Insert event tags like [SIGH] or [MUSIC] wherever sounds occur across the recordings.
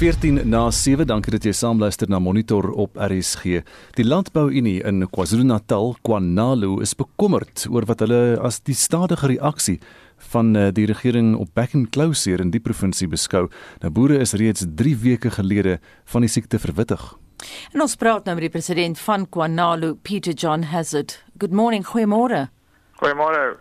14 na 7. Dankie dat jy saamluister na Monitor op RSG. Die Landbouunie in KwaZulu-Natal, KwaNalu, is bekommerd oor wat hulle as die stadige reaksie van eh, die regering op back and close hier in die provinsie beskou. Nou boere is reeds 3 weke gelede van die siekte verwittig. En ons praat nou met die president van KwaNalu, Peter John Hazard. Good morning, goeiemôre. Goeiemôre.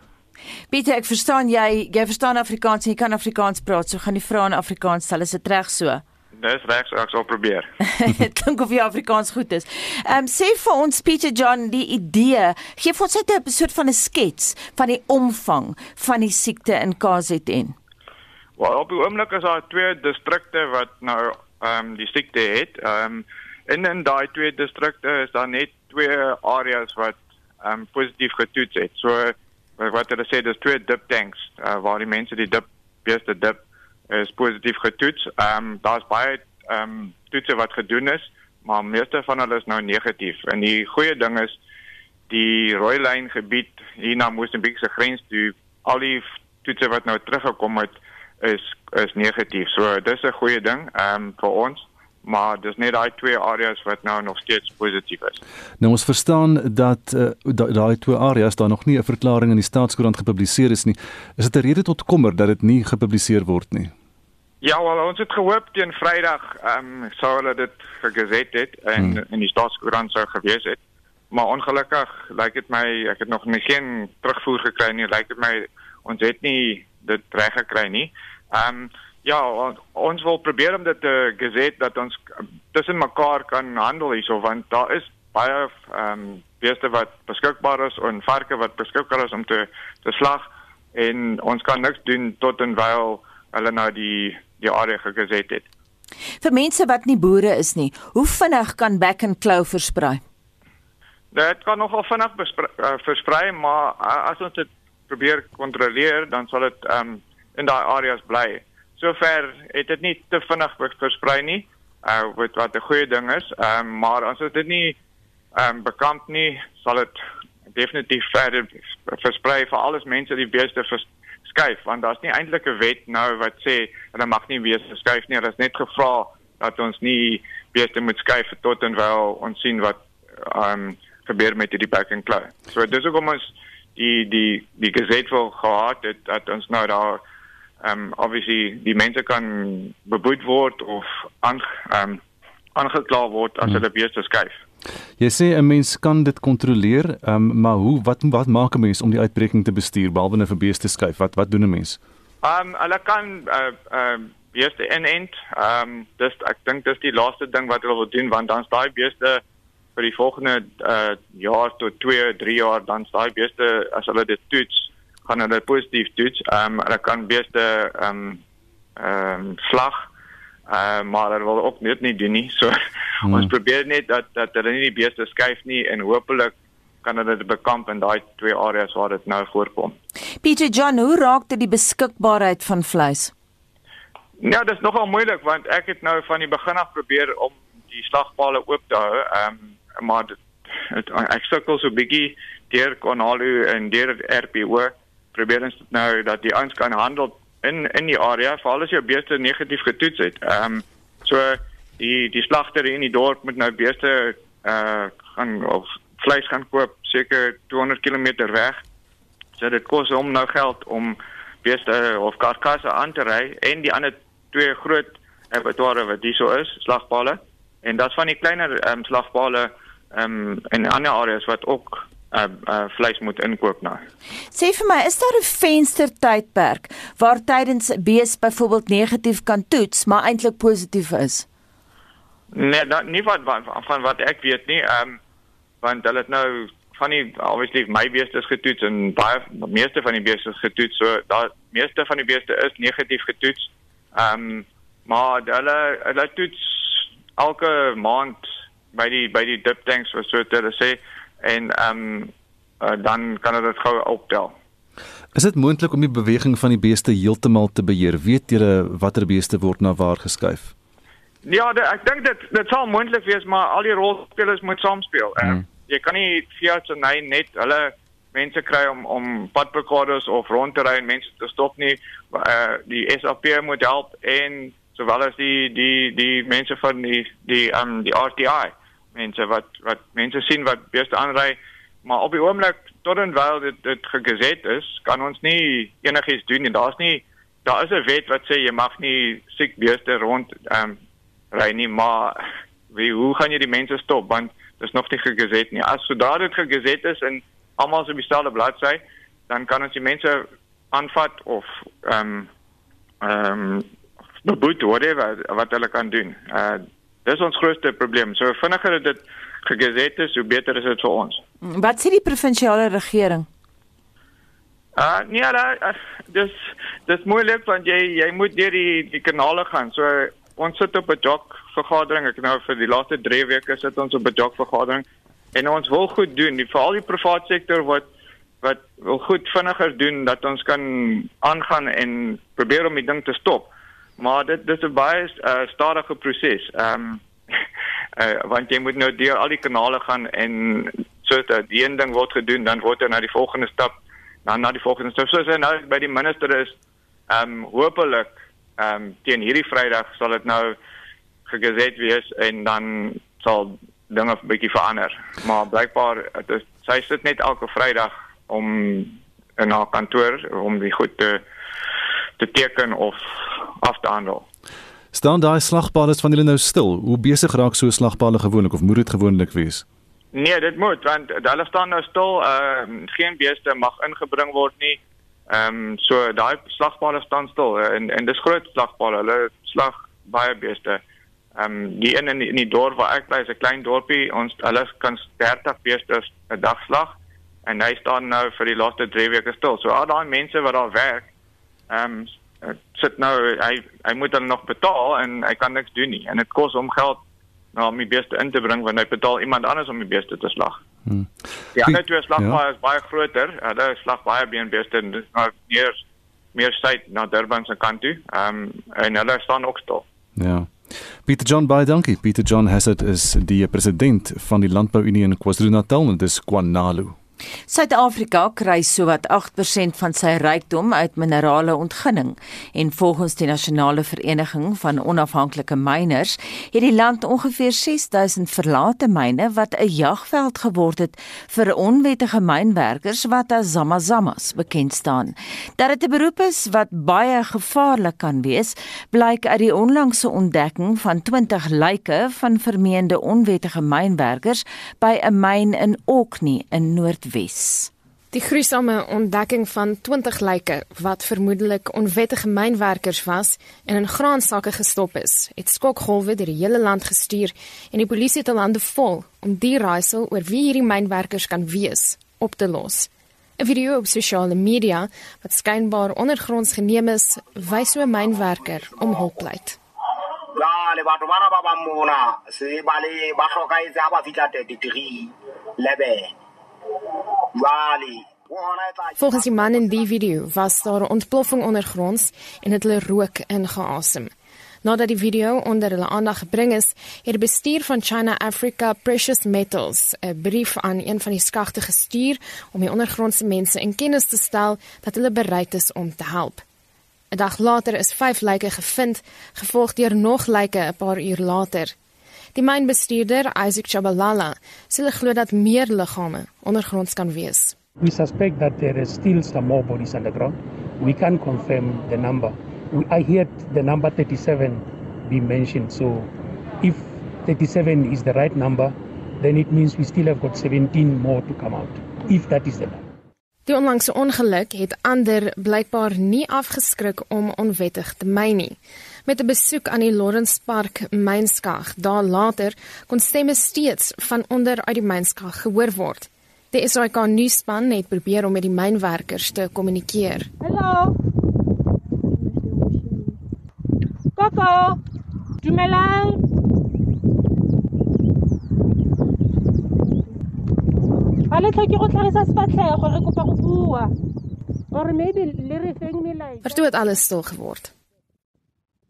Pieter, ek verstaan jy, jy verstaan Afrikaans en jy kan Afrikaans praat, so gaan die vrae in Afrikaans stel, is dit reg so? Dis reg, so ek sal probeer. [LAUGHS] Dit klink of jy Afrikaans goed is. Ehm um, sê vir ons Pieter John die idee, gee vir ons net 'n soort van 'n skets van die omvang van die siekte in KZN. Wel, op die oomblik is daar twee distrikte wat nou ehm um, die siekte het. Ehm um, in in daai twee distrikte is daar net twee areas wat ehm um, positief getoets het. So wat hulle sê dis twee dip tanks uh, waar die mense die dip beeste dip is positief getoets. Ehm um, daar's baie ehm um, toetse wat gedoen is, maar meeste van hulle is nou negatief. En die goeie ding is die rooi lyn gebied hier na Mosambiek se grens toe al die toetse wat nou teruggekom het is is negatief. So dis 'n goeie ding ehm um, vir ons maar dis net daai twee areas wat nou nog steeds positief is. Nou ons verstaan dat uh, daai twee areas daar nog nie 'n verklaring in die staatskoerant gepubliseer is nie. Is dit 'n rede tot kommer dat dit nie gepubliseer word nie? Ja, wel ons het gehoop teen Vrydag ehm um, sou hulle dit gegeset het en hmm. in die staatskoerant sou gewees het. Maar ongelukkig lyk dit my ek het nog nie geen terugvoer gekry nie. Lyk dit my ons het nie dit reg gekry nie. Ehm um, Ja, ons wil probeer om dit te gesê dat ons tussen mekaar kan handel hierso want daar is baie ehm um, beeste wat beskikbaar is en varke wat beskikbaar is om te te slag en ons kan niks doen tot en wyl hulle nou die die area gesê het. Vir mense wat nie boere is nie, hoe vinnig kan back and claw versprei? Dit kan nogal vinnig uh, versprei, maar uh, as ons dit probeer kontroleer, dan sal dit ehm um, in daai areas bly sover het dit nie te vinnig versprei nie. Uh wat wat 'n goeie ding is. Ehm um, maar as dit nie ehm um, bekamp nie, sal dit definitief verder versprei vir alles mense die beeste verskuif want daar's nie eintlik 'n wet nou wat sê hulle mag nie weer verskuif nie. Hulle is net gevra dat ons nie beeste moet skuif tot en wel ons sien wat ehm um, gebeur met die back and claw. So dis ook om ons die die die geset wil gehad het dat ons nou daar ehm um, obviously die mense kan beboet word of aan ehm um, aangekla word as hmm. hulle beeste skuif. Jy sê 'n mens kan dit kontroleer, ehm um, maar hoe wat wat maak 'n mens om die uitbreking te bestuur behalwe net vir beeste skuif? Wat wat doen 'n mens? Ehm um, hulle kan uh ehm uh, beeste inent. Ehm um, dis ek dink dis die laaste ding wat hulle wil doen want dan's daai beeste vir die volgende uh jaar tot 2, 3 jaar dan daai beeste as hulle dit toets gaan hulle positief toets. Ehm um, hulle kan beeste ehm um, ehm um, slag. Uh, maar hulle wil ook net nie doen nie. So [LAUGHS] hmm. ons probeer net dat dat hulle nie die beeste skuif nie en hopelik kan hulle dit bekamp in daai twee areas waar dit nou voorkom. Pieter John, hoe raak dit die beskikbaarheid van vleis? Ja, dit is nogal moeilik want ek het nou van die begin af probeer om die slagpale oop te hou. Ehm um, maar dit, het, ek sukkel so bietjie deur Konalu en deur RPO probeer ons nou dat die ouens kan handel in in die area veral as jou beeste negatief getoets het. Ehm um, so die die slagter in die dorp moet nou beeste uh gaan of vleis gaan koop seker 200 km weg. So dit kos hom nou geld om beeste of karkasse aan te ry en die ander twee groot abattoirs wat hierso is, slagpale. En dit's van die kleiner ehm um, slagpale ehm um, in ander areas wat ook uh, uh vleis moet inkoop nou. Sê vir my, is daar 'n venster tydperk waar tydens bees byvoorbeeld negatief kan toets, maar eintlik positief is? Nee, dat, nie wat van, van wat ek weet nie. Ehm um, want hulle het nou van die obviously my beeste is getoets en baie meeste van die beeste is getoets. So daar meeste van die beeste is negatief getoets. Ehm um, maar hulle hulle toets elke maand by die by die dip tanks so so hulle sê en ehm um, uh, dan kan dit gou optel. Is dit moontlik om die beweging van die beeste heeltemal te beheer? Weet julle watter beeste word na waar geskuif? Ja, de, ek dink dit dit sal moontlik wees, maar al die rolspelers moet saamspeel. Hmm. Uh, jy kan nie Fiat se nee net hulle mense kry om om padblokkades of rond te ry en mense te stop nie. Uh, die SAP moet help en sowel as die die die mense van die die ehm um, die RTI mense wat wat mense sien wat beeste aanry maar op die oomblik tot en wyl dit dit gegeset is kan ons nie enigiets doen en daar's nie daar is 'n wet wat sê jy mag nie siek beeste rond ehm um, ry nie maar wie hoe gaan jy die mense stop? Want dit is nog nie gegeset nie. As sodra dit gegeset is en almal op dieselfde bladsy dan kan ons die mense aanvat of ehm um, ehm um, beboet whatever wat hulle kan doen. Uh dis ons grootste probleem. So vinniger dit gegeset is, hoe beter is dit vir ons. Wat sê die provinsiale regering? Uh nee, uh, dis dis moeilik want jy jy moet deur die die kanale gaan. So ons sit op 'n jog vergadering. Ek nou vir die laaste 3 weke sit ons op 'n jog vergadering en ons wil goed doen. Die veral die private sektor wat wat wil goed vinniger doen dat ons kan aangaan en probeer om die ding te stop. Maar dit dis 'n baie uh, stadige proses. Ehm um, [LAUGHS] uh, want jy moet nou deur al die kanale gaan en so dat die een ding word gedoen, dan word jy na die volgende stap, dan na die volgende stap. So hy nou by die minister is, ehm um, hopelik ehm um, teen hierdie Vrydag sal dit nou gegeset wees en dan sal dinge 'n bietjie verander. Maar blykbaar dit is sy sit net elke Vrydag om in haar kantoor om die goed te te teken of af te handel. Staan daai slagpale van julle nou stil? Hoe besig raak so 'n slagpale gewoonlik of moet dit gewoonlik wees? Nee, dit moet want hulle staan nou stil. Ehm uh, geen beeste mag ingebring word nie. Ehm um, so daai slagpale staan stil en en dis groot slagpale. Hulle slag baie beeste. Ehm um, die een in die, in die dorp waar ek bly is 'n klein dorpie. Ons hulle kan 30 beeste 'n dag slag en hy staan nou vir die laaste 3 weke stil. So al daai mense wat daar werk, ehm um, sit nou hy hy moet dan nog betaal en hy kan niks doen nie en dit kos hom geld nou om die beeste in te bring want hy betaal iemand anders om die beeste te slag. Hmm. Die ander twee slagpaai ja. is baie groter. Hulle slag baie beenbeeste en dis nou meer meer syd na Durban se kant toe. Ehm um, en hulle staan ook stil. Ja. Pieter John baie dankie. Pieter John Hassett is die president van die Landbou Unie in KwaZulu-Natal en dis KwaNalu. Suid-Afrika kry sowat 8% van sy rykdom uit minerale ontginning en volgens die nasionale vereniging van onafhanklike myners het die land ongeveer 6000 verlate myne wat 'n jagveld geword het vir onwettige mynwerkers wat as zamazamas bekend staan. Dat dit 'n beroep is wat baie gevaarlik kan wees, blyk uit die onlangse ontdekking van 20 lyke van vermeende onwettige mynwerkers by 'n myn in Orkney in Noord Noordwes. Die gruisame ontdekking van 20 lyke wat vermoedelik onwettige mynwerkers was en in graansakke gestop is, het skokgolwe deur die hele land gestuur en die polisie het lande vol om die raaisel oor wie hierdie mynwerkers kan wees op te los. 'n Video op sosiale media wat skynbaar ondergronds geneem is, wys hoe 'n mynwerker om hulp pleit. Ja, le batho bana ba bang mona, se ba le ba hlokaetse ha ba fitla 33 level. Volgens die man in die video was daar 'n ontploffing ondergronds en het hulle rook ingeasem. Nadat die video onder hulle aandag gebring is, het die bestuur van China Africa Precious Metals 'n brief aan een van die skagte gestuur om die ondergrondse mense in kennis te stel dat hulle bereid is om te help. 'n Dag later is 5 lyke gevind, gevolg deur nog lyke 'n paar uur later. Die mynbestuurder, Isaac Chabalala, sê hulle glo dat meer liggame ondergronds kan wees. We suspect that there is still some more bodies underground. We can confirm the number. I heard the number 37 be mentioned. So if 37 is the right number, then it means we still have got 17 more to come out. If that is the number. Die onlangse ongeluk het ander blykbaar nie afgeskrik om onwettig te myn nie. Met 'n besoek aan die Lawrence Park mynskag, daar later kon stemme steeds van onder uit die mynskag gehoor word. Die SAK nuusspan het probeer om met die mynwerkers te kommunikeer. Hallo. Koko. Dumelang. Hulle tlhoke go tlhagisa sefatlhego re kopa go bua. Or maybe le re feng melaetsa. Vertoe het alles stil geword.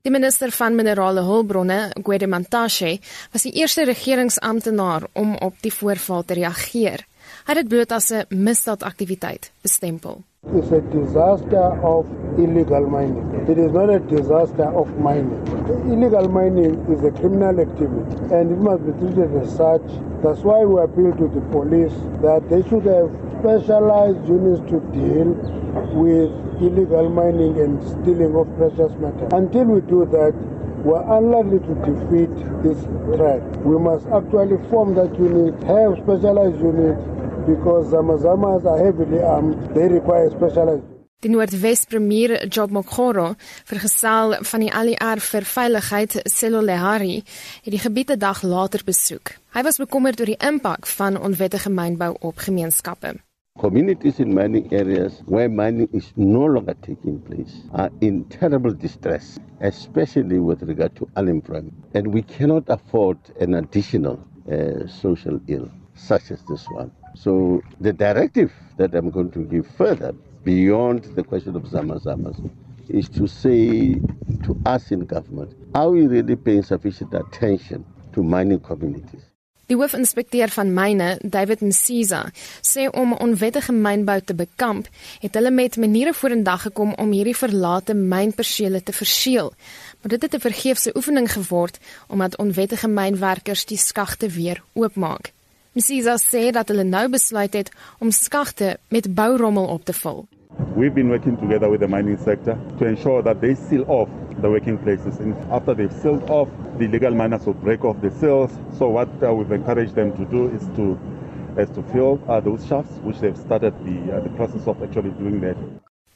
Die minister van minerale hulpbronne, Gwede Mantashe, was die eerste regeringsamptenaar om op die voorval te reageer. Hy het dit bloot as 'n misdaadaktiwiteit bestempel. It's a disaster of illegal mining. It is not a disaster of mining. illegal mining is a criminal activity and it must be treated as such. That's why we appeal to the police that they should have specialized units to deal with illegal mining and stealing of precious metals. Until we do that, we're unlikely to defeat this threat. We must actually form that unit, have specialized units, because Zamazamas are heavily armed. They require specialized Die Noordwes Premier Job Mokgoro, vergesel van die ALR vir veiligheid Selolehari, het die gebied 'n dag later besoek. Hy was bekommerd oor die impak van onwettige mynbou op gemeenskappe. Communities in mining areas where mining is no longer taking place are in terrible distress, especially with regard to unemployment. And we cannot afford an additional uh, social ill such as this one. So the directive that I'm going to give further beyond the question of Zama Zamas is to say to us in government, are we really paying sufficient attention to mining communities? Die hoofinspekteur van myne, David Msiza, sê om onwettige mynbou te bekamp, het hulle met maniere vorendag gekom om hierdie verlate mynpersele te verseël. Maar dit het 'n vergeefse oefening geword omdat onwettige mynwerkers die skagte weer oopmaak. Msiza sê dat hulle nou besluit het om skagte met bourommel op te vul. We've been working together with the mining sector to ensure that they seal off the working places. And after they've sealed off, the illegal miners will break off the seals. So what uh, we've encouraged them to do is to is to fill uh, those shafts, which they've started the uh, the process of actually doing that.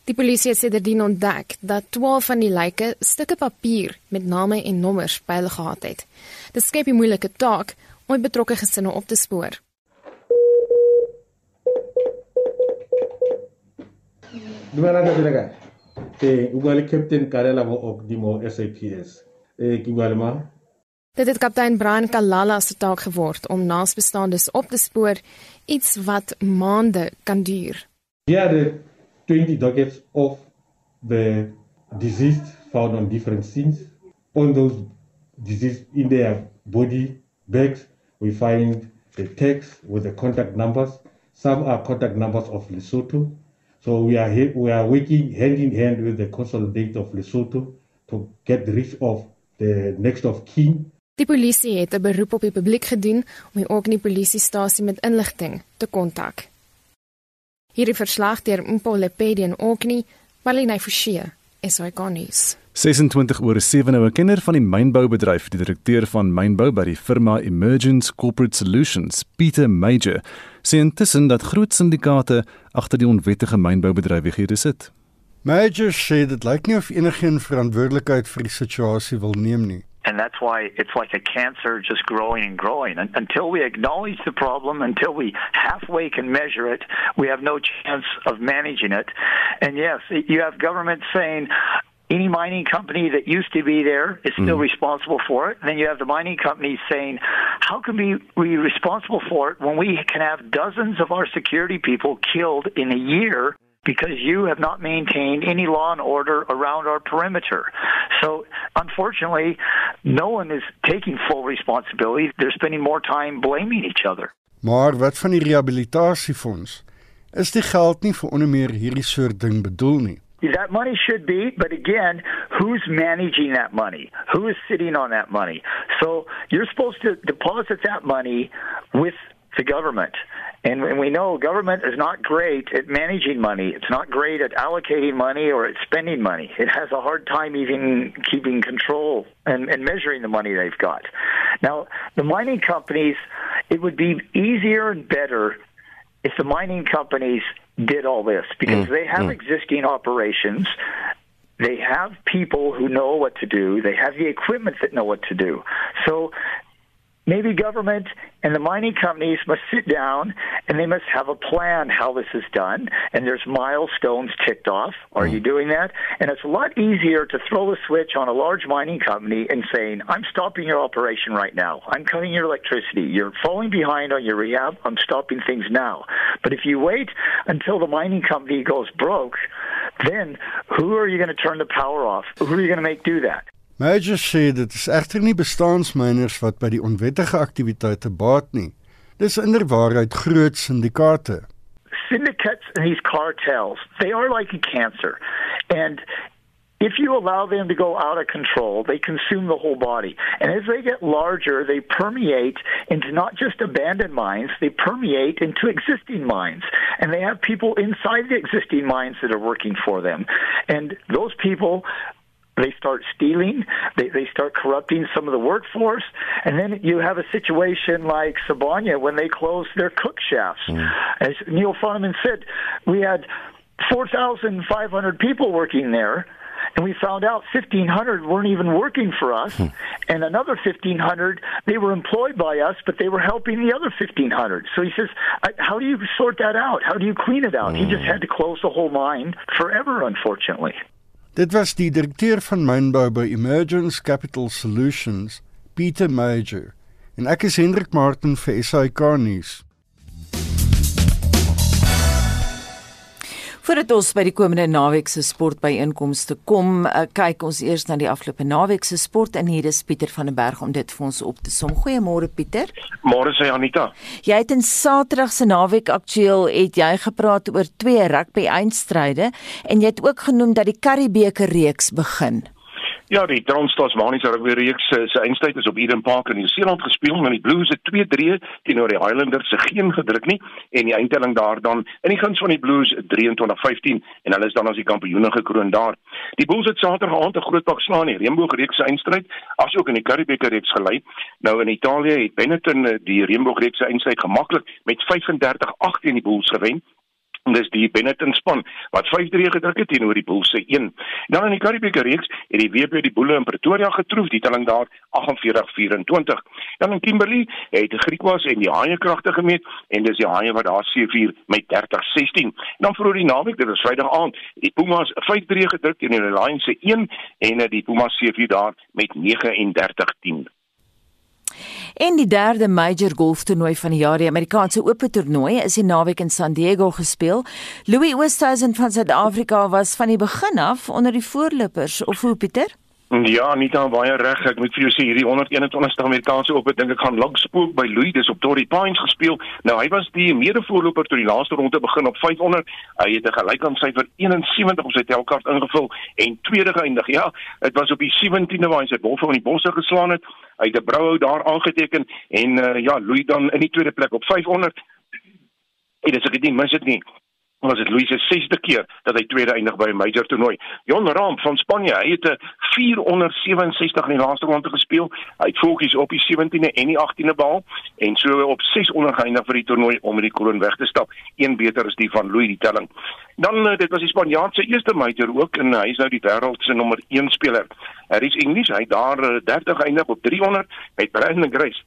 Die polisie het sedertdien ontdek dat 12 van die lyke stukke papier met name en nommers by hulle gehad het. Dit skep 'n moeilike taak om betrokke gesinne op te spoor. Dumela ka kae? Eh, o bua le Captain Karela mo Okdimo SAPS. Eh, ke bua le ma? Dit het kaptein Brian Kalala se taak geword om naasbestaandes op te spoor, iets wat maande kan duur. Here are the 20 dockets of the deceased found on different scenes. On those deceased in their body bags, we find the tags with the contact numbers. Some are contact numbers of Lesotho. So we are he- we are working hand in hand with the consolidate of Lesotho to get rid of the next of kin. Die polisie het 'n beroep op die publiek gedoen om die Orkney polisiestasie met inligting te kontak. Hierdie verslag deur Mpole Pedi in Orkney, Marlene Forsie, SAK nuus. 26 oor 7 nou 'n kenner van die mynboubedryf, die direkteur van mynbou by die firma Emergence Corporate Solutions, Pieter Major, sê intussen dat groot syndikaate agter die onwettige mynboubedrywighede sit. Major sê dit lyk nie of enigiemand verantwoordelikheid vir die situasie wil neem nie. And that's why it's like a cancer just growing and growing. And until we acknowledge the problem, until we halfway can measure it, we have no chance of managing it. And yes, you have government saying, any mining company that used to be there is still mm. responsible for it. And then you have the mining companies saying, how can we be responsible for it when we can have dozens of our security people killed in a year because you have not maintained any law and order around our perimeter. So, unfortunately, no one is taking full responsibility. They're spending more time blaming each other. Maar wat van die rehabilitasiefonds? Is die geld nie vir onder meer hierdie soort ding bedoel nie? That money should be, but again, who's managing that money? Who is sitting on that money? So you're supposed to deposit that money with the government. And we know government is not great at managing money. It's not great at allocating money or at spending money. It has a hard time even keeping control and, and measuring the money they've got. Now, the mining companies, it would be easier and better if the mining companies did all this because mm. they have mm. existing operations. They have people who know what to do. They have the equipment that know what to do. So maybe government and the mining companies must sit down and they must have a plan how this is done. And there's milestones ticked off. Are mm. you doing that? And it's a lot easier to throw a switch on a large mining company and saying i'm stopping your operation right now. I'm cutting your electricity. You're falling behind on your rehab. I'm stopping things now. But if you wait until the mining company goes broke then who are you going to turn the power off? Who are you going to make do that Major sê dit is egter nie bestaansmyners wat by die onwettige aktiwiteite baat nie. Dis inderwaarheid groot syndikaate. Syndicates and these cartels, they are like a cancer. And if you allow them to go out of control, they consume the whole body. And as they get larger, they permeate into not just abandoned mines, they permeate into existing mines. And they have people inside the existing mines that are working for them. And those people they start stealing, they, they start corrupting some of the workforce, and then you have a situation like Sabanya when they closed their cook shafts. Mm. As Neil Farman said, we had 4,500 people working there. And we found out 1,500 weren't even working for us, hmm. and another 1,500 they were employed by us, but they were helping the other 1,500. So he says, "How do you sort that out? How do you clean it out?" Hmm. He just had to close the whole mine forever, unfortunately. Dit was die direkteur van mynbou by Emergence Capital Solutions, Pieter Major. En ek is Hendrik Martin vir SAK nuus. Voordat ons by die komende naweek se sportbyeenkomste kom, uh, kyk ons eers na die afgelope naweek se sport en hier is Pieter van der Berg om dit vir ons op te som. Goeiemôre Pieter. Môre sê Anita. Jy het in Saterdag se naweek aktueel het jy gepraat oor twee rugby eindstryde en jy het ook genoem dat die Karibeker reeks begin. Ja, die Transtasmaniese rugby reeks se se eindstryd is op Eden Park in Nieu-Seeland gespeel en die Blues het 2-3 teenoor die Highlanders se geen gedruk nie en die eindtelling daar dan in die guns van die Blues 23-15 en hulle is dan as die kampioene gekroon daar. Die Bulls het Saterdag aand 'n groot pak slaan in die Reënboog reeks se eindstryd asook in die Karibeker reeks gelei. Nou in Italië het Benetton die Reënboog reeks se eindstryd gemaklik met 35-8 teen die Bulls gewen En dis die Benetton span wat 5-3 gedruk het teenoor die Bulls se 1. Dan in die Karibieke reeks het die WP die Boele in Pretoria getroof, die telling daar 48-24. Dan in Kimberley het die Griekwas en die Haie kragte gemeet en dis die Haie wat daar 7-4 met 30-16. Dan vir die naweek, dit was Vrydag aand, die Pumas 5-3 gedruk teenoor die Lions se 1 en die Pumas 7-4 daar met 39-10. En die derde major golftoernooi van die jaar, die Amerikaanse Ope toernooi, is die naweek in San Diego gespeel. Louis Oosthuizen van Suid-Afrika was van die begin af onder die voorlopers of hoe Pieter? Ja, nie dan baie reg. Ek moet vir jou sê hierdie 121ste Amerikaanse Ope dink ek gaan lank spook by Louis. Dis op Torrey Pines gespeel. Nou hy was die mede-voorloper toe die laaste ronde begin op 500. Hy het 'n gelykhandsyfer 71 op sy telkaart ingevul en tweede geëindig. Ja, dit was op die 17de waar hy sy bol van die bosse geslaan het. Hy het 'n brouhou daar aangeteken en uh, ja, Louis dan in die tweede plek op 500. En dis ek dit nie mis dit nie was dit Louis se 6de keer dat hy tweede eindig by 'n major toernooi. Jon Rahm van Spanje, hy het 'n 467 in die laaste ronde gespeel. Hy het volgens op die 17de en die 18de behaal en so op 600 geëindig vir die toernooi om met die kroon weg te stap. Een beter is die van Louis die telling. Dan eh, dit was die Spanjaard se eerste major ook en hy is nou die wêreld se nommer 1 speler. Hy is Engels, hy daar 30 eh, geëindig op 300 met Brandon Grace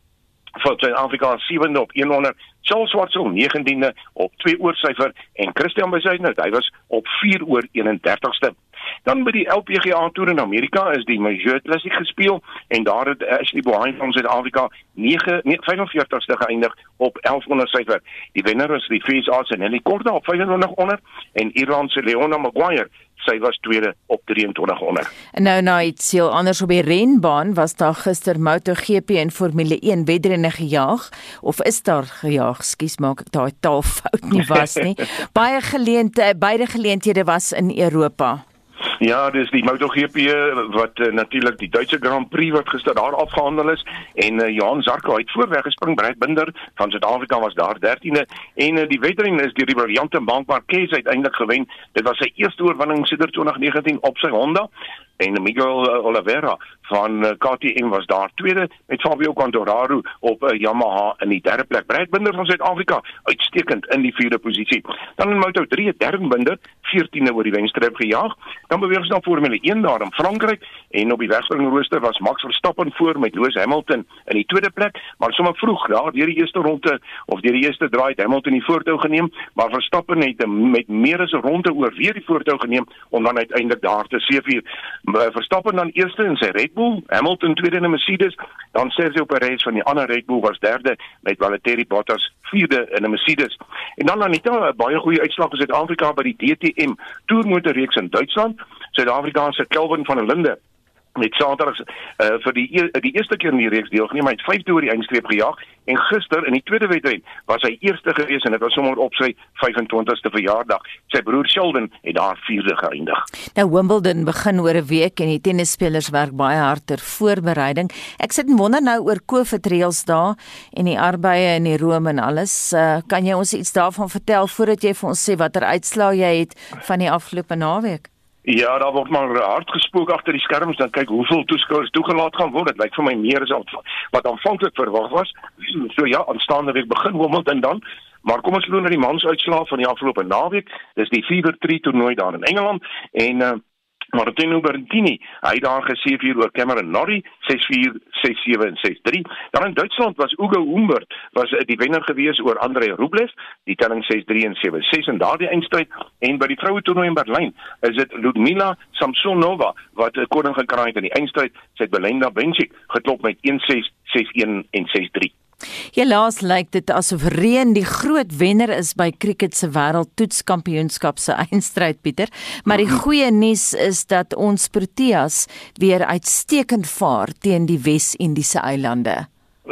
van Suid-Afrika 7de op 100, Charles Swartsel 19de op 2 oor syfer en Christian Bezuidner, hy was op 4 oor 31ste. Dan by die LPGA toer in Amerika is die Major Classic gespeel en daar het Ashley Bowen van Suid-Afrika 9 45ste geëindig op 1100 syfer. Die wenner is die FaceA se Nelly Korda op 2500 en Iran se Leona Maguire sy was tweede op 2300. En nou nou iets heel anders op die renbaan was daar gister MotoGP en Formule 1 wedrenne gejaag of is daar gejaag? Skus maak ek daai taalfout nie was nie. [LAUGHS] Baie geleenthede beide geleenthede was in Europa. Ja, dis die MotoGP wat uh, natuurlik die Duitse Grand Prix wat gister daar afgehandel is. En uh, Johan Zarco het voorweg gespring, Brad Binder van Suid-Afrika was daar 13de en uh, die wedren is deur die briljante Marc Marquez uiteindelik gewen. Dit was sy eerste oorwinning sedert 2019 op sy Honda. En Miguel Oliveira van uh, KTM was daar tweede met Fabio Quartararo op 'n uh, Yamaha in die derde plek. Brad Binder van Suid-Afrika uitstekend in die vierde posisie. Dan in Moto3 het Darren Binder 14de oor die wenstreep gejaag. Dan beweeg ons na Formule 1 daar in Frankryk en op die wegspringrooster was Max Verstappen voor met Lewis Hamilton in die tweede plek, maar sommer vroeg daar deur die eerste ronde of deur die eerste draai het Hamilton die voortou geneem, maar Verstappen het met meer as 'n ronde oor weer die voortou geneem om dan uiteindelik daar te seëvier. Verstappen dan eerste in sy Red Bull, Hamilton tweede in 'n Mercedes, dan Sergio Perez van die ander Red Bull was derde met Valtteri Bottas vierde in 'n Mercedes. En dan Anita, baie goeie uitslag in Suid-Afrika by die DTM Tourmotorreeks in Duitsland. Suid-Afrikaanse Kelvin van der Linde met Saterdag uh, vir die e die eerste keer in die reeks deelgeneem. Hy het 5 oor die eindstreep gejaag en gister in die tweede wedren was hy eerste gewees en dit was sommer op sy 25ste verjaardag. Sy broer Sheldon het daar vierde geëindig. Nou Wimbledon begin oor 'n week en die tennisspelers werk baie hard ter voorbereiding. Ek sit en wonder nou oor COVID reëls daar en die arbeye in die Rome en alles. Uh, kan jy ons iets daarvan vertel voordat jy vir ons sê watter uitslae jy het van die afgelope naweek? Ja, daar word maar hard gespook agter die skerms dan kyk hoeveel toeskouers toegelaat gaan word. Dit lyk vir my meer as wat aanvanklik verwag was. So ja, aanstaande week begin Wimbledon dan. Maar kom ons loop na die mansuitslae van die afgelope naweek. Dis die Fever 3 toernooi daar in Engeland en uh, Martino Berrettini, hy daar gesê vir oor Cameron Norrie 6-4, 6-7 en 6-3. Dan in Duitsland was Ugo Humbert was eh, die wenner gewees oor Andrei Rublev, die telling 6-3 en 7-6 en daardie eindstryd en by die vroue toernooi in Berlyn is dit Ludmila Samsonova wat 'n koning gekraai het in die eindstryd, sy het Belinda Bencic geklop met 1-6, 6-1 en 6-3. Helaas lyk dit asof reën die groot wenner is by cricket se wêreldtoetskampioenskap se eindstryd Pieter, maar die goeie nuus is dat ons Proteas weer uitstekend vaar teen die Wes-Indiese eilande.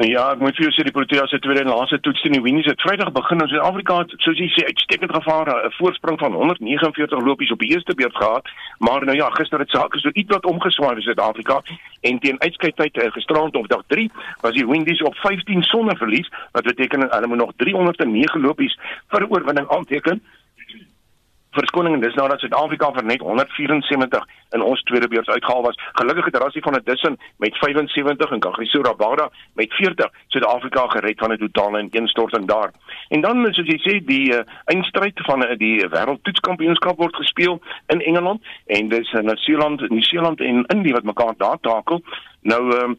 Ja, ek moet vir jou sê die Proteas se tweede en laaste toets teen die Winnies het Vrydag begin in Suid-Afrika, soos jy sê, uitstekend gevaar, 'n voorsprong van 149 lopies op die eerste beurt gehad, maar nou ja, gister het sake so ietwat omgeswaai in Suid-Afrika en teen uitskyktyd uh, gisterand op dag 3 was die Windies op 15 sonder verlies, wat beteken hulle moet nog 309 lopies vir oorwinning aanteken verskoning en dis nou dat Suid-Afrika vir net 174 in ons tweede beurt uitgehaal was. Gelukkig het Rassie van der Dussen met 75 en Kagiso Rabada met 40 Suid-Afrika gered van 'n totale ineenstorting daar. En dan soos jy sê die uh, eindstryd van uh, die wêreldtoetskampioenskap word gespeel in Engeland en dis uh, Nieu-Seeland, Nieu-Seeland en Indië wat mekaar daar takel. Nou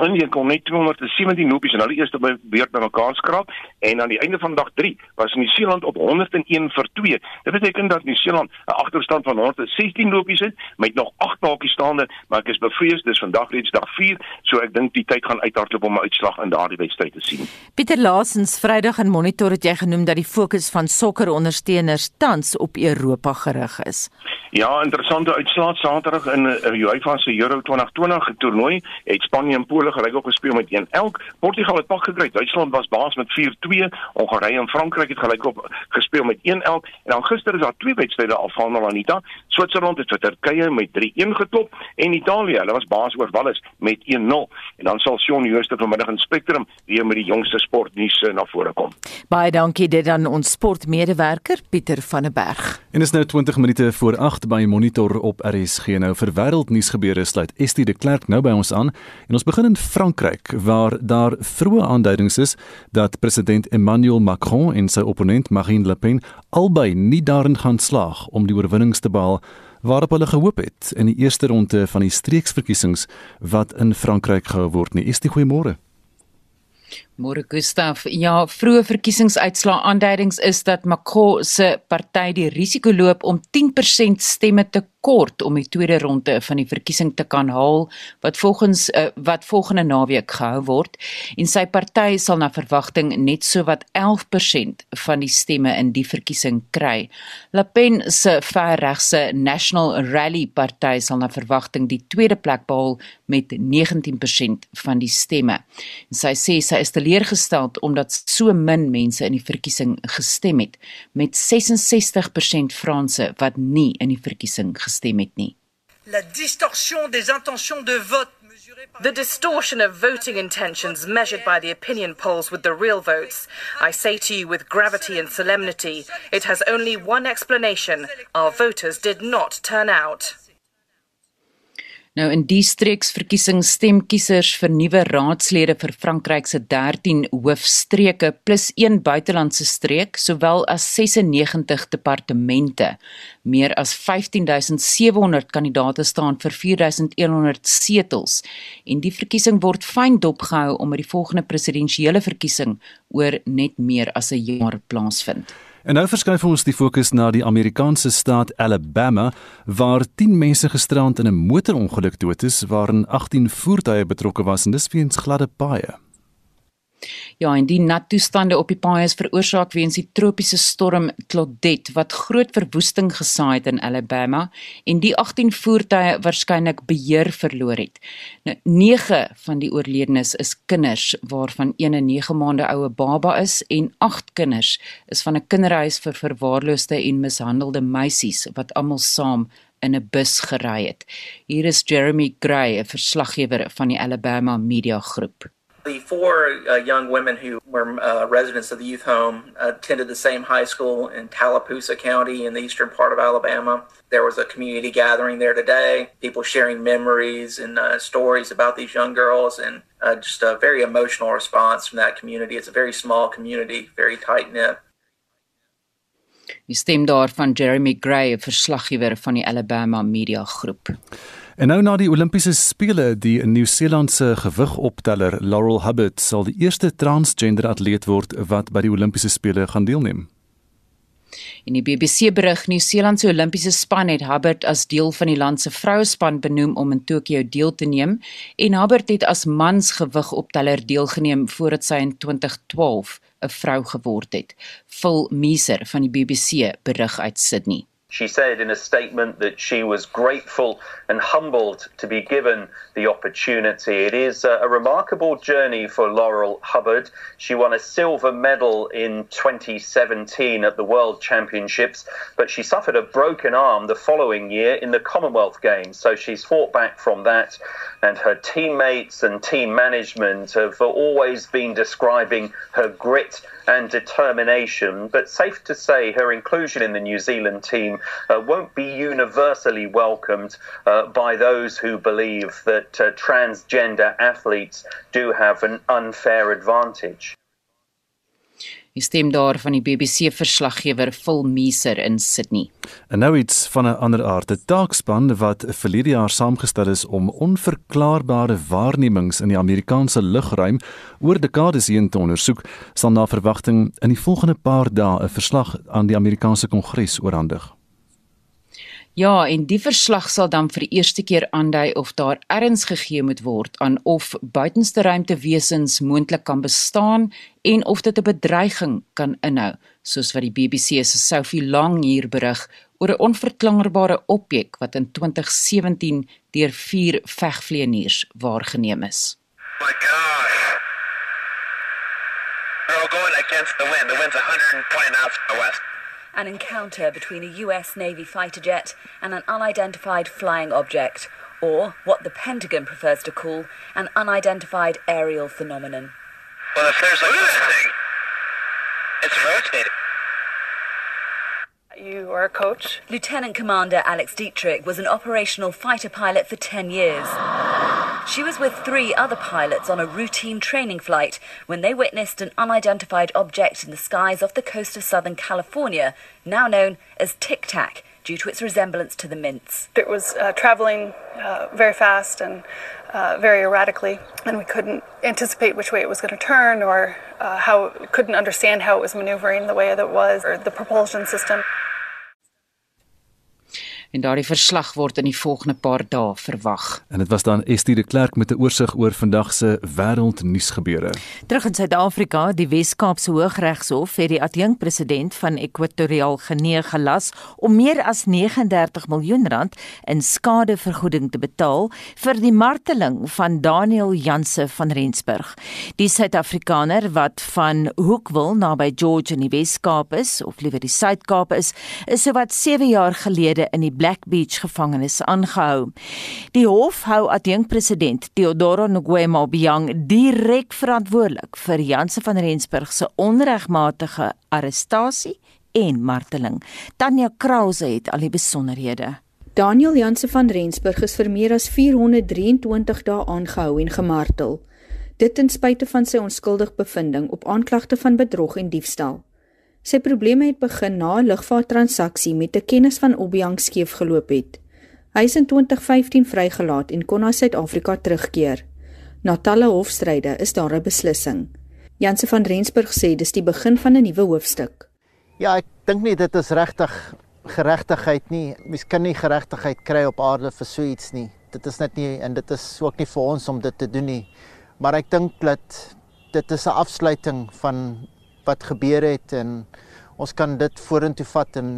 uh, India kon net 217 lopies in hulle eerste beurt bymekaar skraap en aan die einde van dag 3 was New Zealand op 101 vir 2. Dit beteken dat New Zealand 'n agterstand van 116 lopies het met nog 8 taakies staande, maar ek is bevrees dis vandag reeds dag 4, so ek dink die tyd gaan uithardloop om 'n uitslag in daardie wedstryd te sien. Pieter Laasens Vrydag in Monitor het jy genoem dat die fokus van sokkerondersteuners tans op Europa gerig is. Ja, interessante uitslaat Saterdag in die uh, UEFA se Euro 2020 toernooi het Spanje en Pole gelyk op gespeel met 1-1. Portugal het pak gekry. Duitsland was baas met 4-2. Hongarye en Frankryk het gelyk op gespeel met 1-1 en dan gister is daar twee wedstryde afhandel Anita. Switserland het vir Turkye met 3-1 geklop en Italië, hulle was baas oor Wallis met 1-0. En dan sal Shaun Jooste vanmiddag in Spectrum weer met die jongste sportnuus eh, na vore kom. Baie dankie dit aan ons sportmedewerker Pieter van der Berg. En is nou 20 minute voor 8 by Monitor op RSG nou vir wêreldnuus gebeure sluit Estie de Klerk nou by ons aan en ons begin in Frankryk waar daar vroeë aanduidings is dat president Emmanuel Macron en sy opponent Marine Le Pen albei nie daarin gaan slaag om die oorwinnings te behaal waarop hulle gehoop het in die eerste ronde van die streeksverkiesings wat in Frankryk gehou word nie. Estie goeiemôre. Môre Gustaf, ja, vroeë verkiesingsuitslae aanduidings is dat Macron se party die risiko loop om 10% stemme te kort om die tweede ronde van die verkiesing te kan haal wat volgens uh, wat volgende naweek gehou word en sy party sal na verwagting net so wat 11% van die stemme in die verkiesing kry. Le Pen se verregse National Rally party sal na verwagting die tweede plek behaal met 19% van die stemme. En sy sê sy is teleurgestel omdat so min mense in die verkiesing gestem het met 66% Franse wat nie in die verkiesing gestem het nie. La distorsion des intentions de vote The distortion of voting intentions measured by the opinion polls with the real votes. I say to you with gravity and solemnity, it has only one explanation. Our voters did not turn out. Nou in die streeksverkiesing stem kiesers vir nuwe raadslede vir Frankryk se 13 hoofstreke plus een buitelandse streek, sowel as 96 departemente. Meer as 15700 kandidate staan vir 4100 setels en die verkiesing word fyn dopgehou om by die volgende presidensiële verkiesing oor net meer as 'n jaar plaasvind. En nou verskuif ons die fokus na die Amerikaanse staat Alabama waar 10 mense gisterand in 'n motorongeluk dood is waarin 18 voertuie betrokke was en dis weens gladde paaie. Ja, en die nat toestande op die paaie is veroorsaak weens die tropiese storm Claudette wat groot verwoesting gesaai het in Alabama en die 18 voertuie waarskynlik beheer verloor het. Nou 9 van die oorledenes is kinders waarvan een 'n 9 maande oue baba is en 8 kinders is van 'n kinderhuis vir verwaarloosde en mishandelde meisies wat almal saam in 'n bus gery het. Hier is Jeremy Gray, 'n verslaggewer van die Alabama Media Groep. The four uh, young women who were uh, residents of the youth home attended the same high school in Tallapoosa County in the eastern part of Alabama. There was a community gathering there today, people sharing memories and uh, stories about these young girls, and uh, just a very emotional response from that community. It's a very small community, very tight knit. Die stem daarvan Jeremy Gray, 'n verslaggewer van die Alabama Media Groep. En nou na die Olimpiese spele, die Nieu-Seelandse gewigopteller Laurel Hubbard sal die eerste transgender atleet word wat by die Olimpiese spele gaan deelneem. In die BBC berig, Nieu-Seeland se Olimpiese span het Hubbard as deel van die land se vrouespan benoem om in Tokio deel te neem en Hubbard het as mans gewigopteller deelgeneem voordat sy in 2012 'n vrou geword het. Phil Meeser van die BBC berig uit Sydney. She said in a statement that she was grateful and humbled to be given the opportunity. It is a, a, remarkable journey for Laurel Hubbard. She won a silver medal in 2017 at the World Championships, but she suffered a broken arm the following year in the Commonwealth Games. So she's fought back from that, and her teammates and team management have always been describing her grit and determination. But safe to say, her inclusion in the New Zealand team uh, won't be universally welcomed uh, by those who believe that uh, transgender athletes do have an unfair advantage. Die stem daar van die BBC verslaggewer Phil Meeser in Sydney. En nou iets van 'n ander aard. 'n Taakspan wat die jaar saamgestel is om onverklaarbare waarnemings in die Amerikaanse lugruim oor dekades heen te ondersoek, sal na verwagting in die volgende paar dae 'n verslag aan die Amerikaanse Kongres oorhandig. Ja, en die verslag sal dan vir die eerste keer aandui of daar erns gegee moet word aan of buitenste ruimtewesens moontlik kan bestaan en of dit 'n bedreiging kan inhou, soos wat die BBC se Sophie Long hier berig oor 'n onverklaarbare objek wat in 2017 deur vier vegvlieëniers waargeneem is. My gosh. We're all going against the wind. The wind's 120 knots from the west. An encounter between a US Navy fighter jet and an unidentified flying object, or what the Pentagon prefers to call an unidentified aerial phenomenon. Well, if there's a look at that thing, it's rotating. You are a coach? Lieutenant Commander Alex Dietrich was an operational fighter pilot for 10 years. She was with three other pilots on a routine training flight when they witnessed an unidentified object in the skies off the coast of Southern California, now known as Tic Tac, due to its resemblance to the mints. It was uh, traveling uh, very fast and uh, very erratically, and we couldn't anticipate which way it was going to turn or uh, how, couldn't understand how it was maneuvering the way that it was, or the propulsion system. En daardie verslag word in die volgende paar dae verwag. En dit was dan Estie de Klerk met 'n oorsig oor vandag se wêreldnuusgebeure. Terug in Suid-Afrika, die Wes-Kaapse Hooggeregshof het die adjunkpresident van Ekwatoriaal Genee gelas om meer as 39 miljoen rand in skadevergoeding te betaal vir die marteling van Daniel Janse van Rensburg. Die Suid-Afrikaner wat van Hoekwil naby George in die Wes-Kaap is, of liewer die Suid-Kaap is, is sowat 7 jaar gelede in die Black Beach gevangenis aangehou. Die hof hou adjunkpresident Theodoro Nguema Obiang direk verantwoordelik vir Janse van Rensburg se onregmatige arrestasie en marteling. Tanya Krause het al die besonderhede. Daniel Janse van Rensburg is vir meer as 423 dae aangehou en gemartel. Dit ten spyte van sy onskuldig bevinding op aanklagte van bedrog en diefstal. Sy probleme het begin na 'n lugvaarttransaksie met 'n kennis van Obiang skeef geloop het. Hy is in 2015 vrygelaat en kon na Suid-Afrika terugkeer. Na talle hofstryde is daar 'n beslissing. Janse van Rensburg sê dis die begin van 'n nuwe hoofstuk. Ja, ek dink nie dit is regtig geregtigheid nie. Mens kan nie geregtigheid kry op aarde vir so iets nie. Dit is net nie en dit is ook nie vir ons om dit te doen nie. Maar ek dink dat dit is 'n afsluiting van wat gebeur het en ons kan dit vorentoe vat en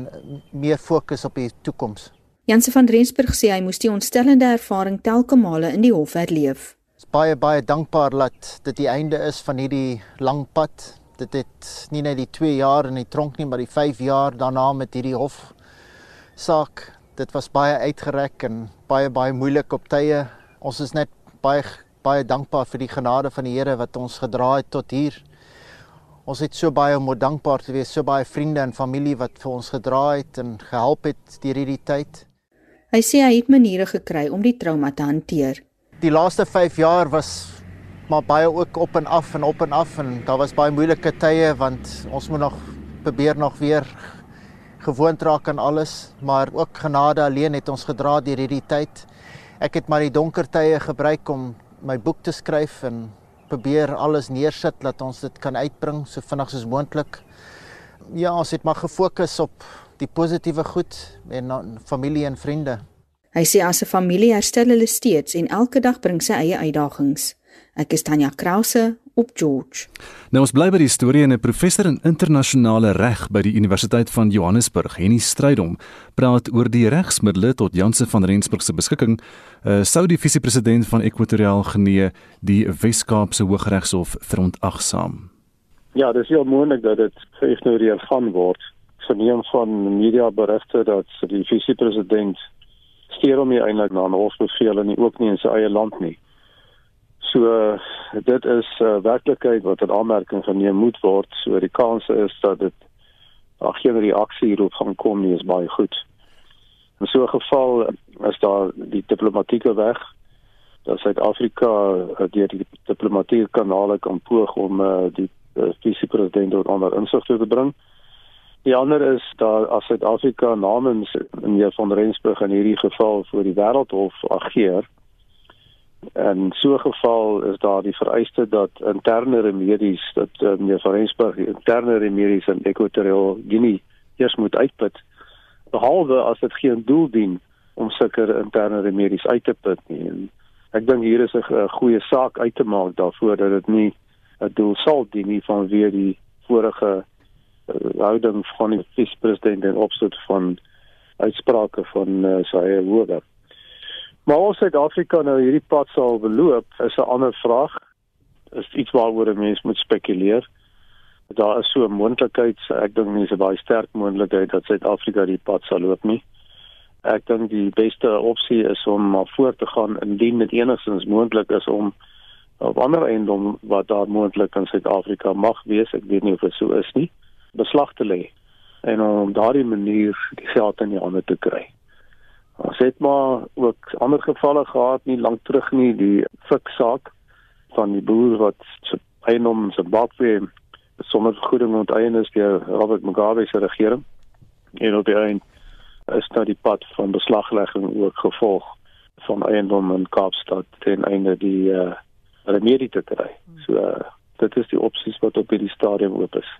meer fokus op die toekoms. Janse van Rensburg sê hy moes die ontstellende ervaring telke male in die hof herleef. Is baie baie dankbaar dat dit die einde is van hierdie lang pad. Dit het nie net die 2 jaar in die tronk nie, maar die 5 jaar daarna met hierdie hof saak. Dit was baie uitgereik en baie baie moeilik op tye. Ons is net baie baie dankbaar vir die genade van die Here wat ons gedra het tot hier. Ons het so baie om dankbaar te wees, so baie vriende en familie wat vir ons gedra het en gehelp het deur hierdie tyd. Hy sê hy het maniere gekry om die trauma te hanteer. Die laaste 5 jaar was maar baie ook op en af en op en af en daar was baie moeilike tye want ons moet nog probeer nog weer gewoond raak aan alles, maar ook genade alleen het ons gedra deur hierdie tyd. Ek het maar die donker tye gebruik om my boek te skryf en probeer alles neersit dat ons dit kan uitbring so vinnig soos moontlik. Ja, ons het maar gefokus op die positiewe goed en familie en vriende. Hy sê as 'n familie herstel hulle steeds en elke dag bring sy eie uitdagings. Ek is Tanya Krause op George. Nou ons bly by die storie en 'n professor in internasionale reg by die Universiteit van Johannesburg, Henny Strydom, praat oor die regsmiddels tot Janse van Rensburg se beskikking. Uh, sou die visiepresident van Ekwatoriaal Genee die Wes-Kaapse Hooggeregshof verontagsaam? Ja, dis heel moontlik dat dit geïgnoreer gaan word. Verneem van media berigte dat die visiepresident steur hom nie eintlik na 'n hofbevel en nie ook nie in sy eie land nie. So dit is 'n uh, werklikheid wat in aanmerking geneem moet word. So die kans is dat dit ag geen reaksie hierop gaan kom nie is baie goed. In so 'n geval is daar die diplomatieke weg dat Suid-Afrika uh, deur die diplomatieke kanale kan poog om uh, die uh, visiepresident onder insig te bring. Die ander is dat as Suid-Afrika namens meneer van Rensburg in hierdie geval voor die Wêreldhof ageer, En so 'n geval is daar die vereiste dat interne remedies dat meneer van Rensburg interne remedies in Equatorial Guinea eers moet uitput behalwe as dit geen doel dien om sulke interne remedies uit te put nie. En ek dink hier is 'n goeie saak uit te maak daarvoor dat dit nie 'n doel sal dien nie van weer die vorige uh, houding van die vice-president en opset van uitsprake van uh, sy hoër Maar of Suid-Afrika nou hierdie pad sal beloop, is 'n ander vraag. Is iets waaroor 'n mens moet spekuleer. Daar is so 'n moontlikheid, ek dink mense baie sterk moontlikheid dat Suid-Afrika die pad sal loop nie. Ek dink die beste opsie is om maar voort te gaan indien dit enigstens moontlik is om op ander eiendom wat daar moontlik in Suid-Afrika mag wees, ek weet nie of dit so is nie, beslag te lê en om daardie manier die geld in die hande te kry. Ons het maar ook ander gevalle gehad nie lank terug nie die fiksaak van die boer wat sy eiendom in Zimbabwe sonder vergoeding onteien is deur Robert Mugabe se regering. En op die eind is daar die pad van beslaglegging ook gevolg van eiendom in Kaapstad ten einde die uh, remedie te kry. So uh, dit is die opsies wat op hierdie stadium oop is.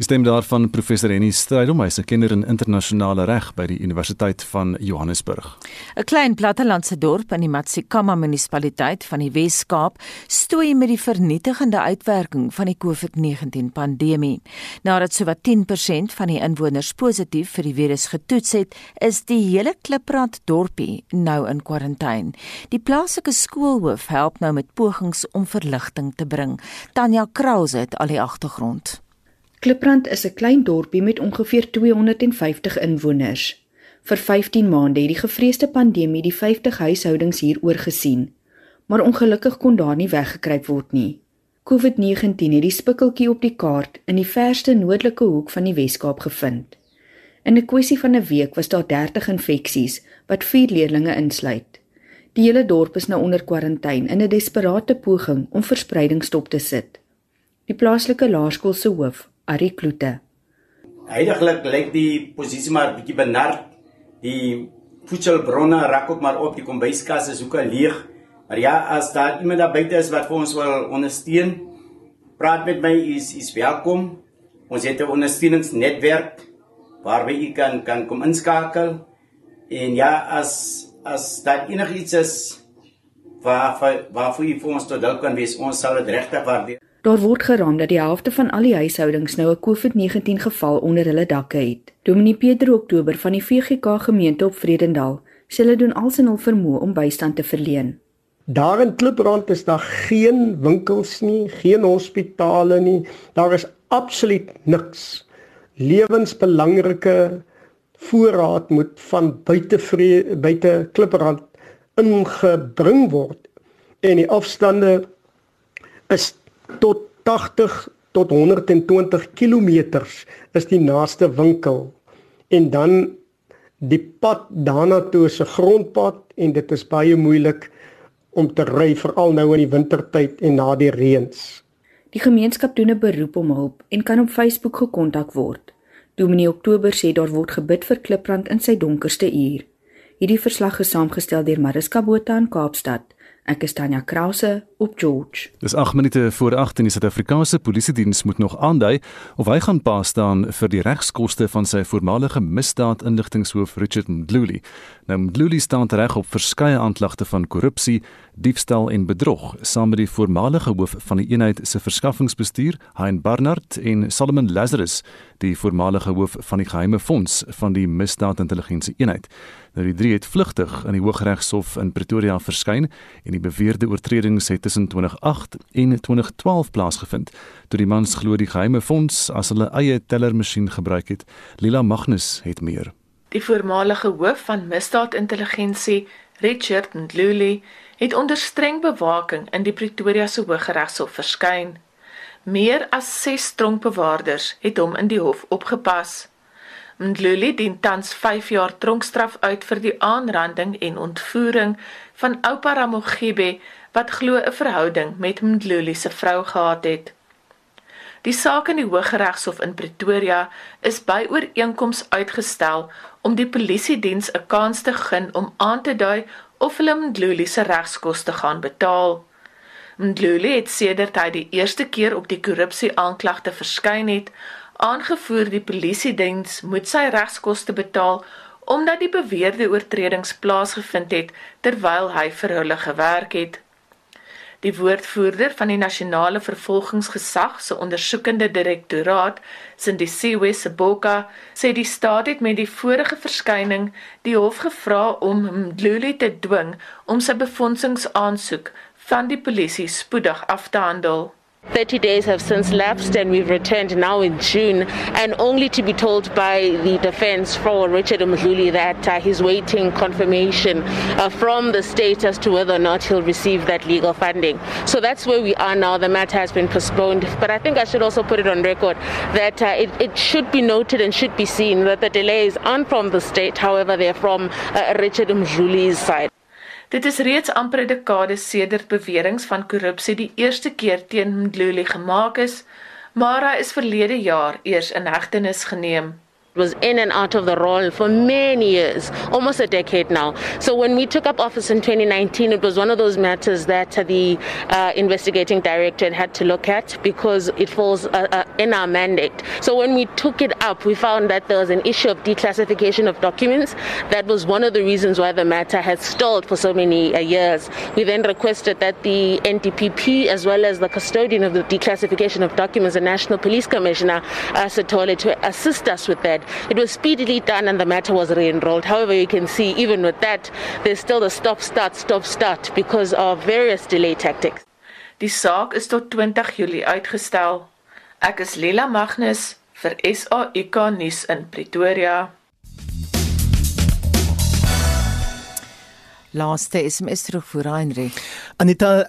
Die stem daarvan professor Henny Strydom, hy's 'n kenner in internasionale reg by die Universiteit van Johannesburg. 'n Klein plattelandse dorp in die Matsikama munisipaliteit van die Wes-Kaap stoei met die vernietigende uitwerking van die COVID-19 pandemie. Nadat sowat 10% van die inwoners positief vir die virus getoets het, is die hele Kliprand dorpie nou in kwarantyne. Die plaaslike skoolhoof help nou met pogings om verligting te bring. Tanya Krause het al die agtergrond. Kliprand is 'n klein dorpie met ongeveer 250 inwoners. Vir 15 maande het die gevreesde pandemie die 50 huishoudings hier oorgesien, maar ongelukkig kon daar nie weggekruip word nie. COVID-19 het die spikkeltjie op die kaart in die verste noordelike hoek van die Wes-Kaap gevind. In 'n kwessie van 'n week was daar 30 infeksies wat 4 leerdlinge insluit. Die hele dorp is nou onder kwarantyne in 'n desperaatte poging om verspreiding stop te sit. Die plaaslike laerskool se hoof, Ari Kloete. Heidiglik lyk die posisie maar bietjie benard. Die voedselbronne raak ook maar op, die kombuiskas is ook al leeg. Maar ja, as daar iemand daar buite is wat vir ons wil ondersteun, praat met my, is is welkom. Ons het 'n ondersteuningsnetwerk waarby u kan kan kom inskakel. En ja, as as daar enigiets is waar waar vir ons tot hulp kan wees, ons sal dit regtig waardeer. Daar word geraam dat die helfte van al die huishoudings nou 'n COVID-19 geval onder hulle dakke het. Dominee Pieter Oktober van die VGK gemeente op Vredendal sê hulle doen alles in hul vermoë om bystand te verleen. Daar in Kliprand is daar geen winkels nie, geen hospitale nie. Daar is absoluut niks. Lewensbelangrike voorraad moet van buite buite Kliprand ingebring word en die afstande is tot 80 tot 120 km is die naaste winkel en dan die pad daarna toe is 'n grondpad en dit is baie moeilik om te ry veral nou in die wintertyd en na die reëns. Die gemeenskap doen 'n beroep om hulp en kan op Facebook gekontak word. Dominee Oktober sê daar word gebid vir Kliprand in sy donkerste uur. Hierdie verslag is saamgestel deur Mariska Botha in Kaapstad. Ek is Tanya Krause op George. Dis 8 minute voor 8 en die Suid-Afrikaanse Polisie diens moet nog aandui of hy gaan pa staan vir die regskoste van sy voormalige misdaadinligtingshoof Richard Mdluli. Nou Mdluli staan reg op verskeie aanklagte van korrupsie, diefstal en bedrog, saam met die voormalige hoof van die eenheid se verskaffingsbestuur, Hein Barnard en Solomon Lazarus, die voormalige hoof van die geheime fonds van die misdaadintelligensie eenheid. Nou die drie het vlugtig in die Hooggeregshof in Pretoria verskyn en die beweerde oortredings het tussen 2008 en 2012 plaasgevind. Toe die mans glo die geheime fonds as hulle eie tellermasjien gebruik het. Lila Magnus het meer. Die voormalige hoof van misdaadintelligensie, Richard Ndluli, het onder streng bewaking in die Pretoria se Hooggeregshof verskyn. Meer as 6 tronkbewaarders het hom in die hof opgepas. Ndluli dien tans 5 jaar tronkstraf uit vir die aanranding en ontvoering van oupa Ramogibe wat glo 'n verhouding met Ndluli se vrou gehad het. Die saak in die Hooggeregshof in Pretoria is by ooreenkoms uitgestel om die polisie diens 'n kans te gun om aan te dui of hulle Ndluli se regskoste gaan betaal. Ndluli het sedert hy die eerste keer op die korrupsie aanklagte verskyn het, aangevoer die polisie diens moet sy regskoste betaal omdat die beweerde oortredings plaasgevind het terwyl hy vir hulle gewerk het. Die woordvoerder van die nasionale vervolgingsgesag se ondersoekende direktoraat, Sindisiwe Seboka, sê die staat het met die vorige verskyning die hof gevra om Mdluli te dwing om sy befondingsaansoek van die polisie spoedig af te handel. 30 days have since lapsed and we've returned now in June and only to be told by the defense for Richard Mdluli that uh, he's waiting confirmation uh, from the state as to whether or not he'll receive that legal funding. So that's where we are now. The matter has been postponed. But I think I should also put it on record that uh, it, it, should be noted and should be seen that the delays aren't from the state, however, they're from uh, Richard Mdluli's side. Dit is reeds amper 'n dekade sedert beweringe van korrupsie die eerste keer teen Mdluli gemaak is, maar hy is verlede jaar eers in hegtenis geneem. Was in and out of the role for many years, almost a decade now. So when we took up office in 2019, it was one of those matters that the uh, investigating director had to look at because it falls uh, uh, in our mandate. So when we took it up, we found that there was an issue of declassification of documents. That was one of the reasons why the matter had stalled for so many uh, years. We then requested that the NDPP, as well as the custodian of the declassification of documents, the National Police Commissioner, uh, Satole, to assist us with that. It was speedily done and the matter was re-enrolled. However, you can see even with that, there's still the stop-start, stop-start because of various delay tactics. Die saak is tot 20 Julie uitgestel. Ek is Lila Magnus vir SAK nuus in Pretoria. Laaste SMS terug vir Heinrich. Anita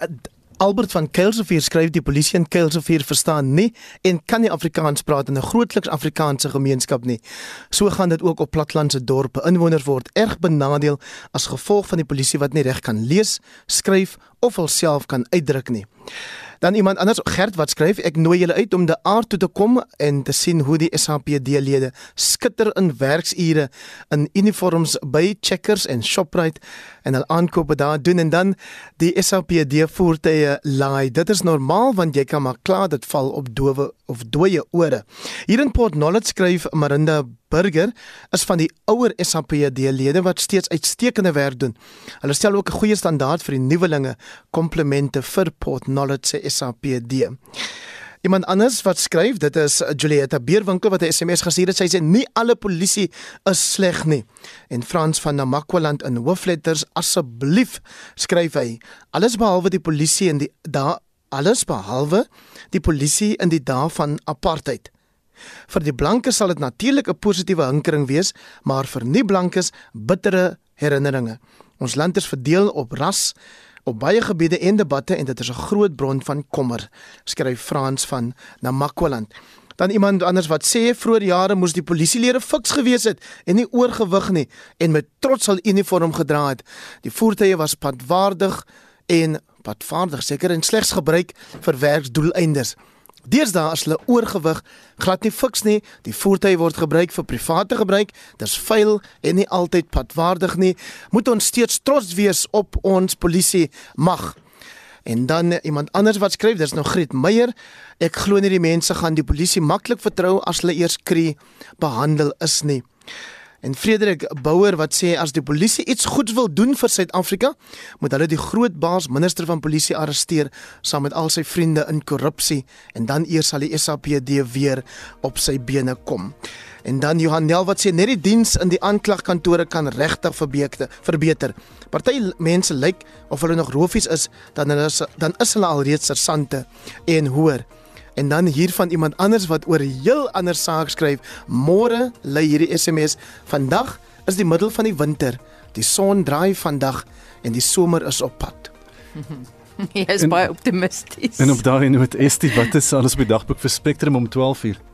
Albert van Kelsevier skryf die polisie in Kelsevier verstaan nie en kan nie Afrikaans praat in 'n grootliks Afrikaanse gemeenskap nie. So gaan dit ook op platlandse dorpe. Inwoners word erg benadeel as gevolg van die polisie wat nie reg kan lees, skryf of hulself kan uitdruk nie. Dan iemand anders Gert wat skryf ek nooi julle uit om die aard toe te kom en te sien hoe die SAPD-lede skitter in werksure in uniforms by Checkers en Shoprite en al aankope daar doen en dan die SAPD voertuie laai. Dit is normaal want jy kan maar klaar dit val op dowe of dooie ore. Hier in Port Nolloth skryf Marinda Burger is van die ouer SAPD-lede wat steeds uitstekende werk doen. Hulle stel ook 'n goeie standaard vir die nuwelinge. Komplimente vir Port Knowledge se SAPD. Iemand anders wat skryf, dit is Julietta Beerwinkel wat 'n SMS gestuur het. Sy sê nie alle polisie is sleg nie. En Frans van Namakwaland in hoofletters asseblief skryf hy alles behalwe die polisie in die da alles behalwe die polisie in die dae van apartheid. Vir die blankes sal dit natuurlik 'n positiewe hinkering wees, maar vir nie blankes bittere herinneringe. Ons land is verdeel op ras op baie gebiede en debatte en dit is 'n groot bron van kommer, skryf Frans van Namakwaland. Dan iemand anders wat sê vroeër jare moes die polisielede fiks gewees het en nie oorgewig nie en met trots al uniform gedra het. Die voertuie was padwaardig en padvaardig seker en slegs gebruik vir werksdoeleindes. Deesdae as hulle oorgewig glad nie fiks nie, die voertuie word gebruik vir private gebruik, dis vuil en nie altyd padwaardig nie. Moet ons steeds trots wees op ons polisie mag. En dan iemand anders wat skryf, dis nou Griet Meyer. Ek glo nie die mense gaan die polisie maklik vertrou as hulle eers kry behandel is nie. En Frederik Bouwer wat sê as die polisie iets goeds wil doen vir Suid-Afrika, moet hulle die groot baas minister van polisie arresteer saam met al sy vriende in korrupsie en dan eers sal die SAPD weer op sy bene kom. En dan Johan Nel wat sê net die diens in die aanklagkantore kan regtig verbeter. verbeter. Party mense lyk of hulle nog roofies is, dan hulle is, dan is hulle alreeds sersante en hoor. En dan hier van iemand anders wat oor 'n heel ander saak skryf. Môre lê hierdie SMS. Vandag is die middel van die winter. Die son draai vandag en die somer is op pad. [LAUGHS] Jy is en, baie optimisties. En op daardie noot Estie, wat is alles op die dagboek vir Spectrum om 12:00?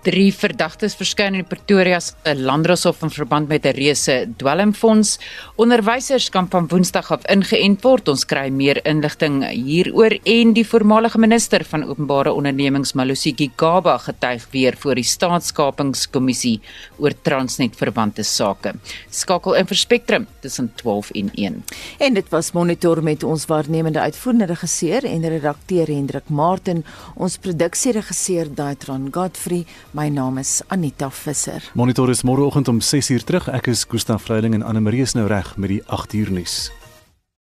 Drie verdagtes verskyn in Pretoria se Landdroshof in verband met 'n reuse dwelmfonds. Onderwysers kan van Woensdag af ingeënt word. Ons kry meer inligting hieroor en die voormalige minister van openbare ondernemings Malosiki Gaba getuig weer voor die staatskapingskommissie oor Transnet verwante sake. Skakel in vir Spectrum tussen 12 en 1. En dit was monitor met ons waarnemende uitvoerende regisseur en redakteur Hendrik Martin, ons produksieregisseur Daitron Godfrey My naam is Anita Visser. Monitor is môreoggend om 6uur terug. Ek is Gustaf Vreiding en Anne Marie is nou reg met die 8uur nuus.